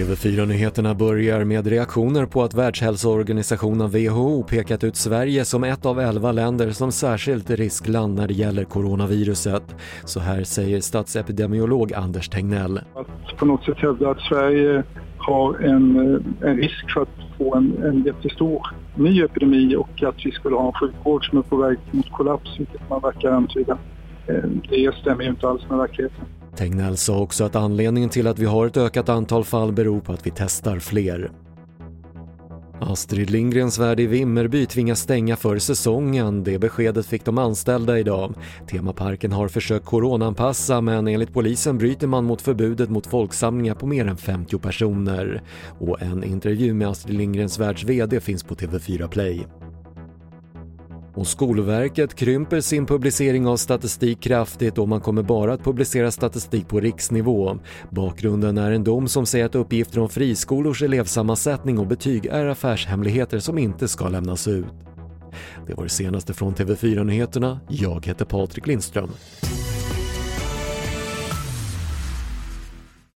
TV4-nyheterna börjar med reaktioner på att Världshälsoorganisationen WHO pekat ut Sverige som ett av elva länder som särskilt riskland när det gäller coronaviruset. Så här säger statsepidemiolog Anders Tegnell. Att på något sätt hävda att Sverige har en, en risk för att få en, en jättestor ny epidemi och att vi skulle ha en sjukvård som är på väg mot kollaps, vilket man verkar antyda. Eh, det stämmer ju inte alls med verkligheten. Tegnell alltså sa också att anledningen till att vi har ett ökat antal fall beror på att vi testar fler. Astrid Lindgrens Värld i Vimmerby tvingas stänga för säsongen. Det beskedet fick de anställda idag. Temaparken har försökt coronaanpassa men enligt polisen bryter man mot förbudet mot folksamlingar på mer än 50 personer. Och en intervju med Astrid Lindgrens Världs VD finns på TV4 Play. Och Skolverket krymper sin publicering av statistik kraftigt och man kommer bara att publicera statistik på riksnivå. Bakgrunden är en dom som säger att uppgifter om friskolors elevsammansättning och betyg är affärshemligheter som inte ska lämnas ut. Det var det senaste från TV4 Nyheterna. Jag heter Patrik Lindström.